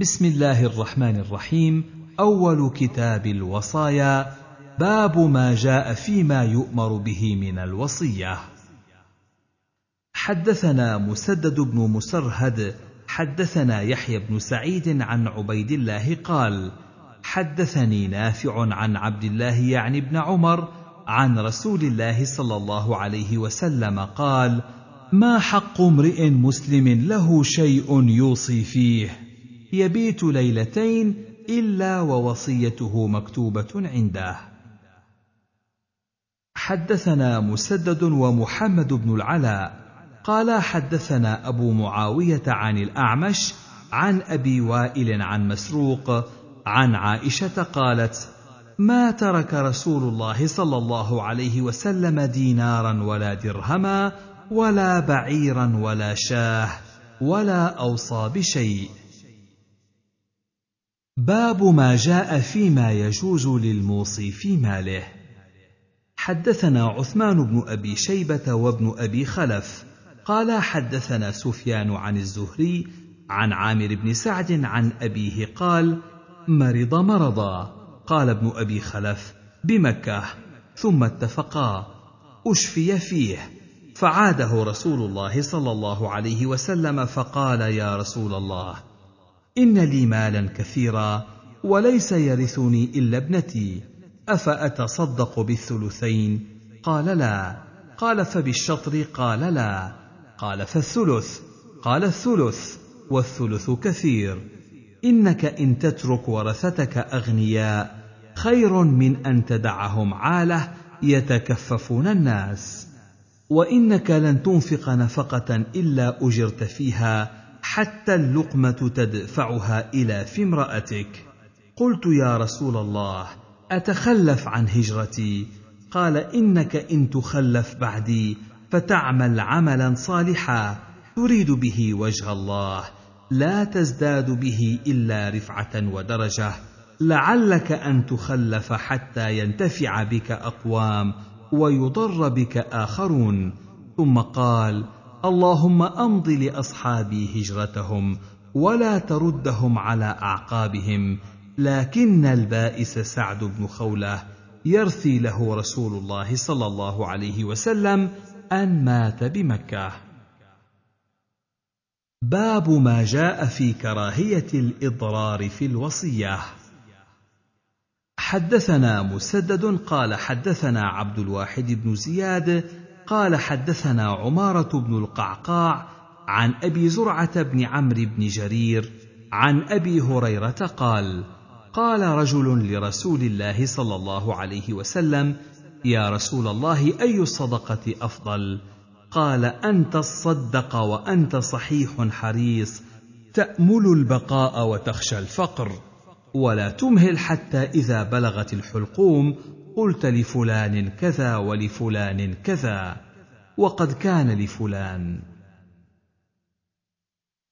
بسم الله الرحمن الرحيم. أول كتاب الوصايا. باب ما جاء فيما يؤمر به من الوصية. حدثنا مسدد بن مسرهد. حدثنا يحيى بن سعيد عن عبيد الله قال حدثني نافع عن عبد الله يعني ابن عمر عن رسول الله صلى الله عليه وسلم قال ما حق امرئ مسلم له شيء يوصي فيه؟ يبيت ليلتين إلا ووصيته مكتوبة عنده. حدثنا مسدد ومحمد بن العلاء قال حدثنا أبو معاوية عن الأعمش عن أبي وائل عن مسروق عن عائشة قالت ما ترك رسول الله صلى الله عليه وسلم دينارا ولا درهما ولا بعيرا ولا شاه ولا أوصى بشيء باب ما جاء فيما يجوز للموصي في ماله حدثنا عثمان بن أبي شيبة وابن أبي خلف. قال حدثنا سفيان عن الزهري عن عامر بن سعد عن أبيه قال مرض مرضا قال ابن أبي خلف بمكة ثم اتفقا أشفي فيه فعاده رسول الله صلى الله عليه وسلم فقال يا رسول الله إن لي مالا كثيرا وليس يرثني إلا ابنتي. أفأتصدق بالثلثين؟ قال لا. قال فبالشطر؟ قال لا. قال فالثلث؟ قال الثلث. والثلث كثير. إنك إن تترك ورثتك أغنياء خير من أن تدعهم عالة يتكففون الناس. وإنك لن تنفق نفقة إلا أجرت فيها حتى اللقمة تدفعها إلى في امرأتك. قلت يا رسول الله أتخلف عن هجرتي؟ قال إنك إن تخلف بعدي فتعمل عملا صالحا تريد به وجه الله لا تزداد به إلا رفعة ودرجة. لعلك أن تخلف حتى ينتفع بك أقوام ويضر بك آخرون. ثم قال اللهم أمض لأصحابي هجرتهم ولا تردهم على أعقابهم لكن البائس سعد بن خولة يرثي له رسول الله صلى الله عليه وسلم أن مات بمكة. باب ما جاء في كراهية الإضرار في الوصية. حدثنا مسدد قال حدثنا عبد الواحد بن زياد قال حدثنا عمارة بن القعقاع عن أبي زرعة بن عمرو بن جرير عن أبي هريرة قال قال رجل لرسول الله صلى الله عليه وسلم يا رسول الله أي الصدقة أفضل؟ قال ان تصدق وأنت صحيح حريص تأمل البقاء وتخشى الفقر ولا تمهل حتى إذا بلغت الحلقوم قلت لفلان كذا ولفلان كذا وقد كان لفلان.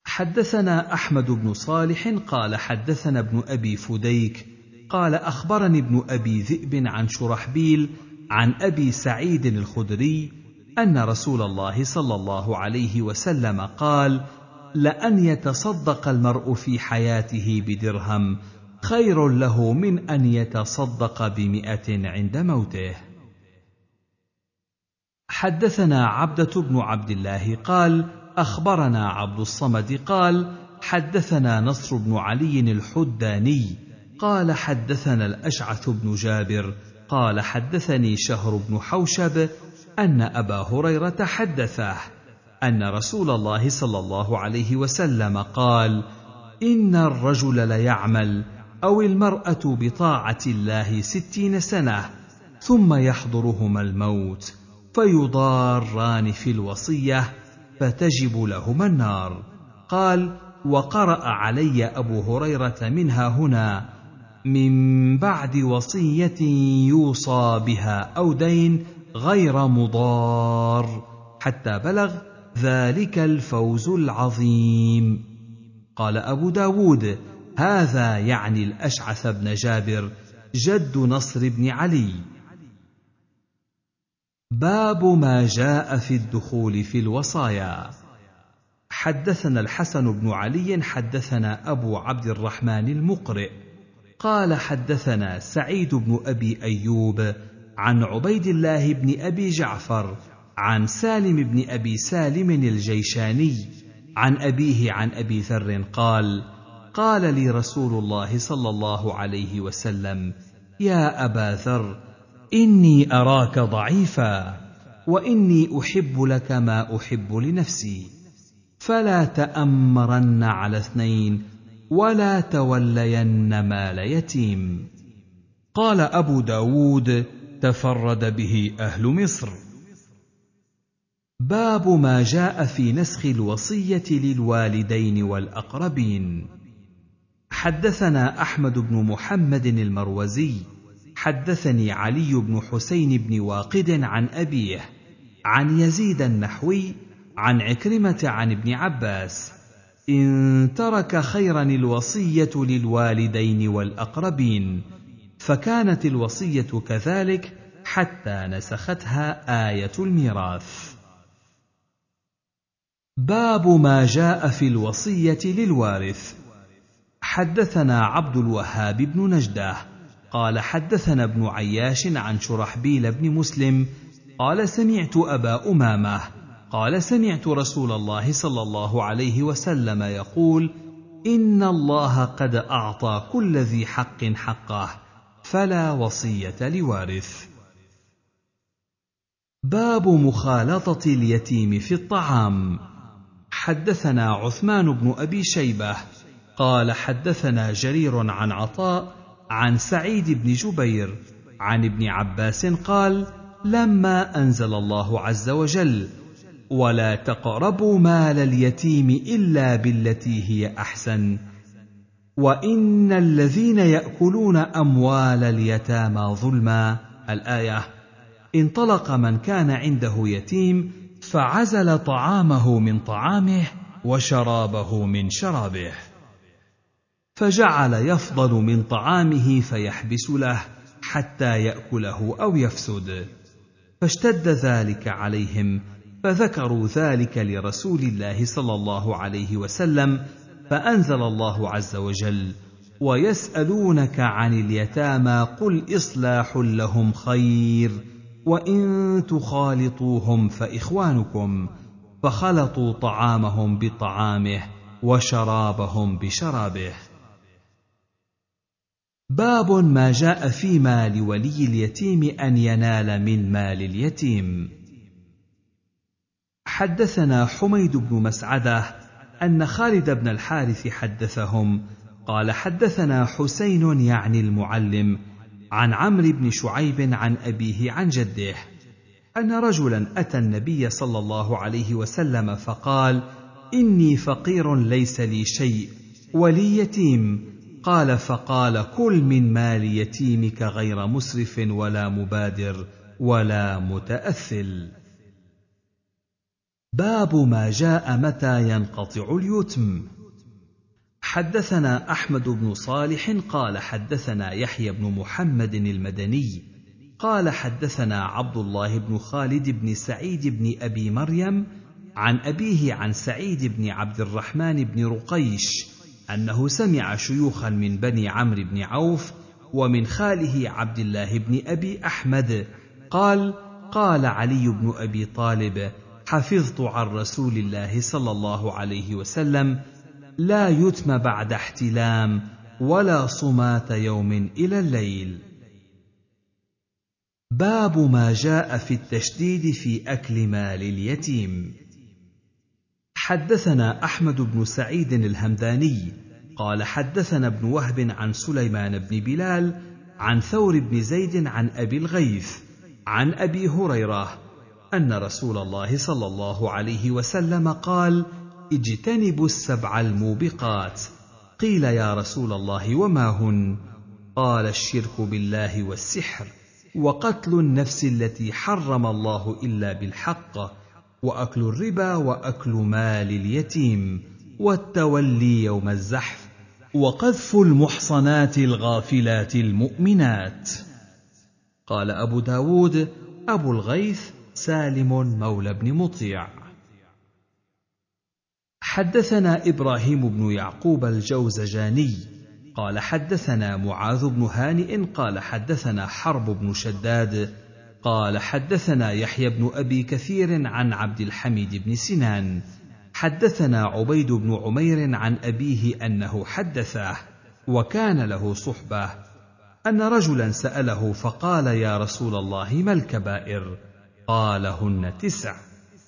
حدثنا أحمد بن صالح قال حدثنا ابن أبي فديك قال أخبرني ابن أبي ذئب عن شرحبيل عن أبي سعيد الخدري أن رسول الله صلى الله عليه وسلم قال لأن يتصدق المرء في حياته بدرهم خير له من أن يتصدق بمئة عند موته. حدثنا عبدة بن عبد الله قال أخبرنا عبد الصمد قال حدثنا نصر بن علي الحداني قال حدثنا الأشعث بن جابر قال حدثني شهر بن حوشب أن أبا هريرة حدثه أن رسول الله صلى الله عليه وسلم قال إن الرجل ليعمل أو المرأة بطاعة الله ستين سنة ثم يحضرهما الموت فيضاران في الوصية فتجب لهما النار. قال وقرأ علي أبو هريرة منها هنا من بعد وصية يوصى بها أو دين غير مضار حتى بلغ ذلك الفوز العظيم قال أبو داود هذا يعني الأشعث بن جابر جد نصر بن علي. باب ما جاء في الدخول في الوصايا. حدثنا الحسن بن علي حدثنا أبو عبد الرحمن المقرئ. قال حدثنا سعيد بن أبي أيوب عن عبيد الله بن أبي جعفر عن سالم بن أبي سالم الجيشاني عن أبيه عن أبي ذر قال قال لي رسول الله صلى الله عليه وسلم يا أبا ذر إني أراك ضعيفا وإني أحب لك ما أحب لنفسي فلا تأمرن على اثنين ولا تولين مال يتيم. قال أبو داود تفرد به أهل مصر. باب ما جاء في نسخ الوصية للوالدين والأقربين. حدثنا أحمد بن محمد المروزي حدثني علي بن حسين بن واقد عن أبيه عن يزيد النحوي عن عكرمة عن ابن عباس إن ترك خيرا الوصية للوالدين والأقربين فكانت الوصية كذلك حتى نسختها آية الميراث. باب ما جاء في الوصية للوارث. حدثنا عبد الوهاب بن نجدة قال حدثنا ابن عياش عن شرحبيل بن مسلم قال سمعت أبا أمامة قال سمعت رسول الله صلى الله عليه وسلم يقول إن الله قد أعطى كل ذي حق حقه فلا وصية لوارث. باب مخالطة اليتيم في الطعام. حدثنا عثمان بن أبي شيبة قال حدثنا جرير عن عطاء عن سعيد بن جبير عن ابن عباس قال لما أنزل الله عز وجل ولا تقربوا مال اليتيم إلا بالتي هي أحسن وإن الذين يأكلون أموال اليتامى ظلما الآية انطلق من كان عنده يتيم فعزل طعامه من طعامه وشرابه من شرابه فجعل يفضل من طعامه فيحبس له حتى يأكله أو يفسد. فاشتد ذلك عليهم فذكروا ذلك لرسول الله صلى الله عليه وسلم فأنزل الله عز وجل ويسألونك عن اليتامى قل إصلاح لهم خير وإن تخالطوهم فإخوانكم فخلطوا طعامهم بطعامه وشرابهم بشرابه. باب ما جاء فيما لولي اليتيم أن ينال من مال اليتيم. حدثنا حميد بن مسعدة أن خالد بن الحارث حدثهم. قال حدثنا حسين يعني المعلم عن عمرو بن شعيب عن أبيه عن جده أن رجلا أتى النبي صلى الله عليه وسلم فقال إني فقير ليس لي شيء ولي يتيم. قال فقال كل من مال يتيمك غير مسرف ولا مبادر ولا متأثل. باب ما جاء متى ينقطع اليتم. حدثنا أحمد بن صالح قال حدثنا يحيى بن محمد المدني قال حدثنا عبد الله بن خالد بن سعيد بن أبي مريم عن أبيه عن سعيد بن عبد الرحمن بن رقيش أنه سمع شيوخا من بني عمرو بن عوف ومن خاله عبد الله بن أبي أحمد. قال قال علي بن أبي طالب حفظت عن رسول الله صلى الله عليه وسلم لا يتم بعد احتلام ولا صمات يوم إلى الليل. باب ما جاء في التشديد في أكل مال اليتيم. حدثنا أحمد بن سعيد الهمداني قال حدثنا ابن وهب عن سليمان بن بلال عن ثور بن زيد عن أبي الغيث عن أبي هريرة أن رسول الله صلى الله عليه وسلم قال اجتنبوا السبع الموبقات قيل يا رسول الله وما هن؟ قال الشرك بالله والسحر وقتل النفس التي حرم الله إلا بالحق وأكل الربا وأكل مال اليتيم والتولي يوم الزحف وقذف المحصنات الغافلات المؤمنات. قال أبو داود أبو الغيث سالم مولى بن مطيع. حدثنا إبراهيم بن يعقوب الجوزجاني قال حدثنا معاذ بن هانئ قال حدثنا حرب بن شداد قال حدثنا يحيى بن أبي كثير عن عبد الحميد بن سنان. حدثنا عبيد بن عمير عن أبيه أنه حدثه وكان له صحبة. أن رجلا سأله فقال يا رسول الله ما الكبائر؟ قال هن تسع.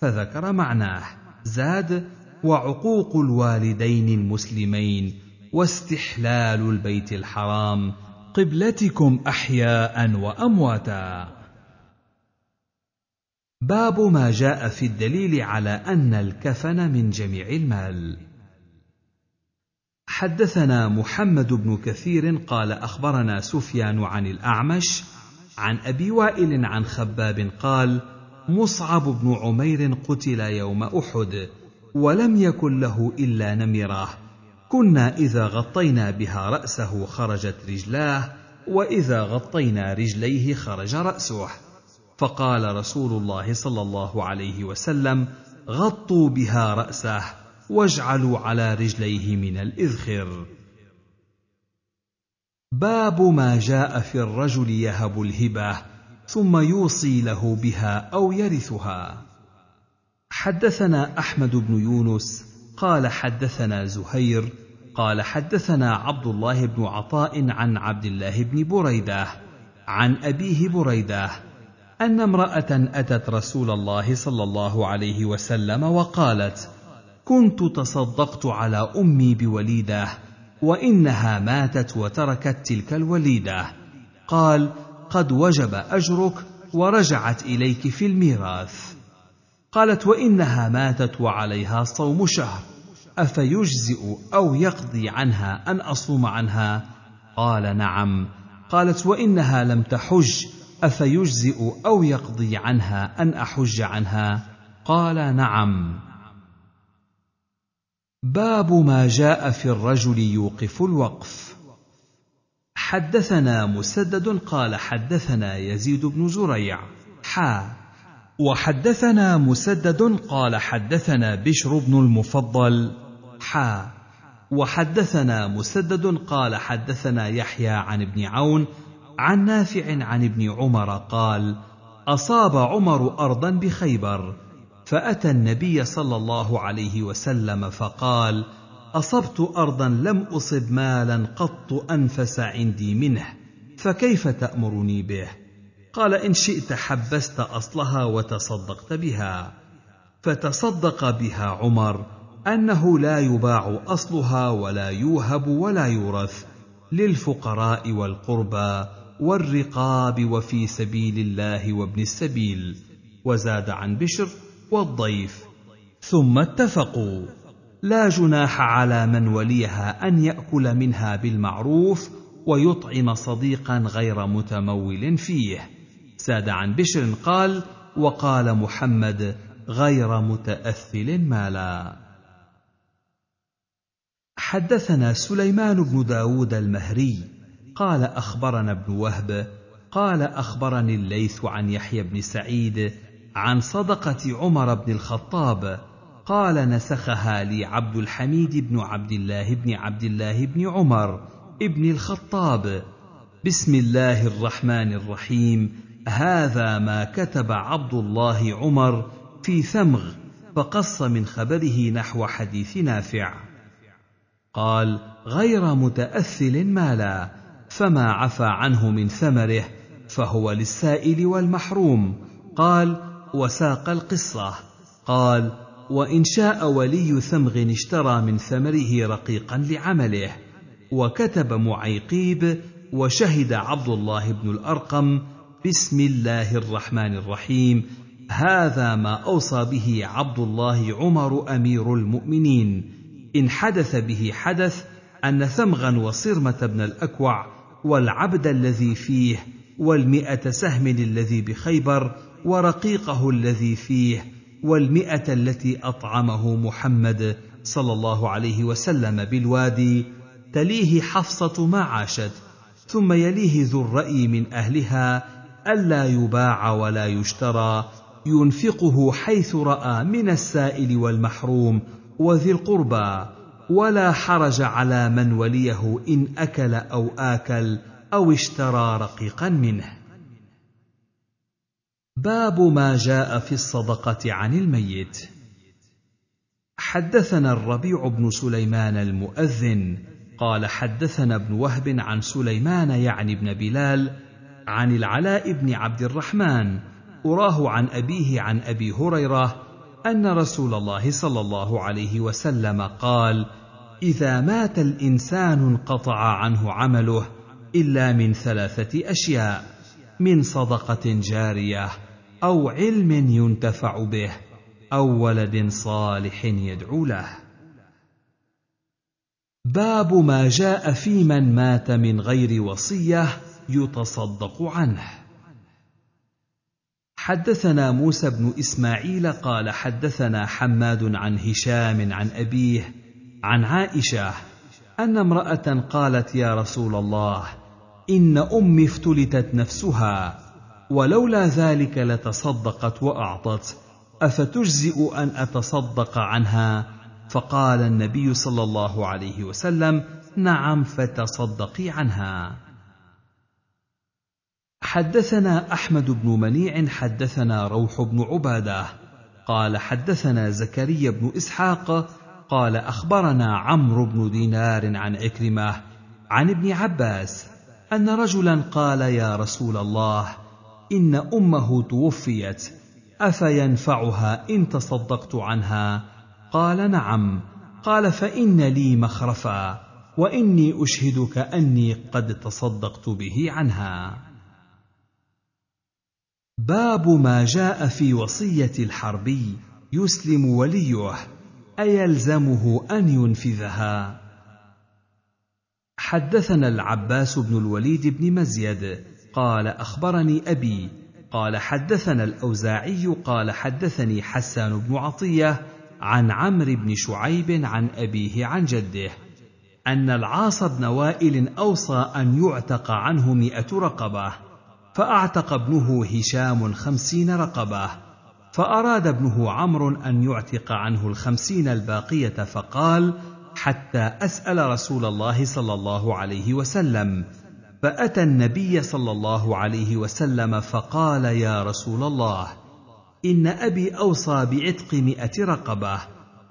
فذكر معناه زاد وعقوق الوالدين المسلمين واستحلال البيت الحرام. قبلتكم احياء وأمواتا. باب ما جاء في الدليل على أن الكفن من جميع المال. حدثنا محمد بن كثير قال أخبرنا سفيان عن الأعمش عن أبي وائل عن خباب قال مصعب بن عمير قتل يوم أحد ولم يكن له إلا نمرة. كنا إذا غطينا بها رأسه خرجت رجلاه وإذا غطينا رجليه خرج رأسه. فقال رسول الله صلى الله عليه وسلم غطوا بها رأسه واجعلوا على رجليه من الإذخر. باب ما جاء في الرجل يهب الهبة ثم يوصي له بها أو يرثها. حدثنا أحمد بن يونس قال حدثنا زهير قال حدثنا عبد الله بن عطاء عن عبد الله بن بريدة عن أبيه بريدة أن امرأة أتت رسول الله صلى الله عليه وسلم وقالت كنت تصدقت على أمي بوليدة وإنها ماتت وتركت تلك الوليدة. قال قد وجب أجرك ورجعت إليك في الميراث. قالت وإنها ماتت وعليها صوم شهر أفيجزئ أو يقضي عنها أن أصوم عنها؟ قال نعم. قالت وإنها لم تحج أفيجزئ أو يقضي عنها أن أحج عنها؟ قال نعم. باب ما جاء في الرجل يوقف الوقف. حدثنا مسدد قال حدثنا يزيد بن زريع. حا. وحدثنا مسدد قال حدثنا بشر بن المفضل. حا. وحدثنا مسدد قال حدثنا يحيى عن ابن عون عن نافع عن ابن عمر قال أصاب عمر أرضا بخيبر فأتى النبي صلى الله عليه وسلم فقال أصبت أرضا لم أصب مالا قط أنفس عندي منه فكيف تأمرني به؟ قال إن شئت حبست أصلها وتصدقت بها. فتصدق بها عمر أنه لا يباع أصلها ولا يوهب ولا يورث للفقراء والقربى والرقاب وفي سبيل الله وابن السبيل وزاد عن بشر والضيف. ثم اتفقوا. لا جناح على من وليها أن يأكل منها بالمعروف ويطعم صديقا غير متمول فيه. زاد عن بشر قال وقال محمد غير متأثل مالا. حدثنا سليمان بن داود المهري. قال أخبرنا ابن وهب قال أخبرني الليث عن يحيى بن سعيد عن صدقة عمر بن الخطاب قال نسخها لي عبد الحميد بن عبد الله بن عبد الله بن عمر ابن الخطاب. بسم الله الرحمن الرحيم هذا ما كتب عبد الله عمر في ثمغ فقص من خبره نحو حديث نافع. قال غير متأثل مالا فما عفى عنه من ثمره فهو للسائل والمحروم. قال وساق القصة. قال وإن شاء ولي ثمغ اشترى من ثمره رقيقا لعمله. وكتب معيقيب وشهد عبد الله بن الأرقم بسم الله الرحمن الرحيم. هذا ما أوصى به عبد الله عمر أمير المؤمنين. إن حدث به حدث أن ثمغا وصرمة بن الأكوع والعبد الذي فيه والمئة سهم الذي بخيبر ورقيقه الذي فيه والمئة التي أطعمه محمد صلى الله عليه وسلم بالوادي تليه حفصة ما عاشت ثم يليه ذو الرأي من أهلها ألا يباع ولا يشترى ينفقه حيث رأى من السائل والمحروم وذي القربى ولا حرج على من وليه إن أكل أو آكل أو اشترى رقيقا منه. باب ما جاء في الصدقة عن الميت. حدثنا الربيع بن سليمان المؤذن قال حدثنا ابن وهب عن سليمان يعني بن بلال عن العلاء بن عبد الرحمن أراه عن أبيه عن أبي هريرة أن رسول الله صلى الله عليه وسلم قال إذا مات الإنسان انقطع عنه عمله إلا من ثلاثة أشياء من صدقة جارية أو علم ينتفع به أو ولد صالح يدعو له. باب ما جاء في من مات من غير وصية يتصدق عنه. حدثنا موسى بن إسماعيل قال حدثنا حماد عن هشام عن أبيه عن عائشة أن امرأة قالت يا رسول الله إن أمي افتلتت نفسها ولولا ذلك لتصدقت وأعطت أفتجزئ أن أتصدق عنها؟ فقال النبي صلى الله عليه وسلم نعم فتصدقي عنها. حدثنا أحمد بن منيع حدثنا روح بن عبادة. قال حدثنا زكريا بن إسحاق قال أخبرنا عمرو بن دينار عن عكرمه عن ابن عباس أن رجلا قال يا رسول الله إن أمه توفيت أفينفعها إن تصدقت عنها؟ قال نعم. قال فإن لي مخرفا وإني أشهدك أني قد تصدقت به عنها. باب ما جاء في وصية الحربي يسلم وليه أيلزمه أن ينفذها. حدثنا العباس بن الوليد بن مزيد قال أخبرني أبي قال حدثنا الأوزاعي قال حدثني حسان بن عطية عن عمرو بن شعيب عن أبيه عن جده أن العاص بن وائل أوصى أن يعتق عنه مائه رقبة. فأعتق ابنه هشام خمسين رقبة فأراد ابنه عمرو أن يعتق عنه الخمسين الباقية فقال حتى أسأل رسول الله صلى الله عليه وسلم. فأتى النبي صلى الله عليه وسلم فقال يا رسول الله إن أبي أوصى بعتق مائه رقبة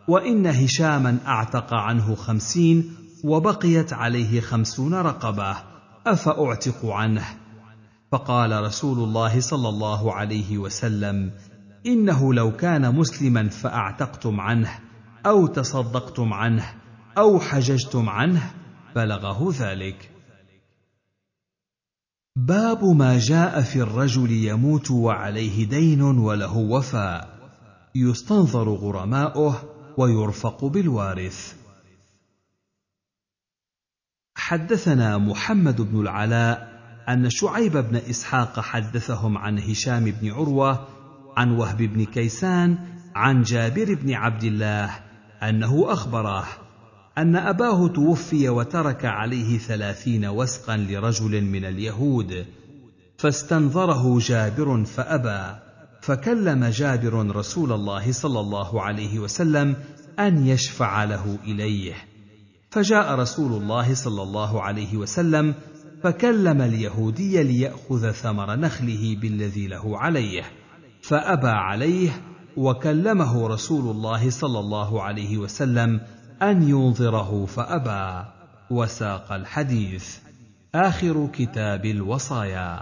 وإن هشاما أعتق عنه خمسين وبقيت عليه خمسون رقبة أفأعتق عنه؟ فقال رسول الله صلى الله عليه وسلم إنه لو كان مسلما فأعتقتم عنه أو تصدقتم عنه أو حججتم عنه بلغه ذلك. باب ما جاء في الرجل يموت وعليه دين وله وفاء يستنظر غرماؤه ويرفق بالوارث. حدثنا محمد بن العلاء أن شعيب بن إسحاق حدثهم عن هشام بن عروة عن وهب بن كيسان عن جابر بن عبد الله أنه أخبره أن أباه توفي وترك عليه ثلاثين وسقا لرجل من اليهود فاستنظره جابر فأبى فكلم جابر رسول الله صلى الله عليه وسلم أن يشفع له إليه. فجاء رسول الله صلى الله عليه وسلم فكلم اليهودي ليأخذ ثمر نخله بالذي له عليه فأبى عليه وكلمه رسول الله صلى الله عليه وسلم أن ينظره فأبى. وساق الحديث. آخر كتاب الوصايا.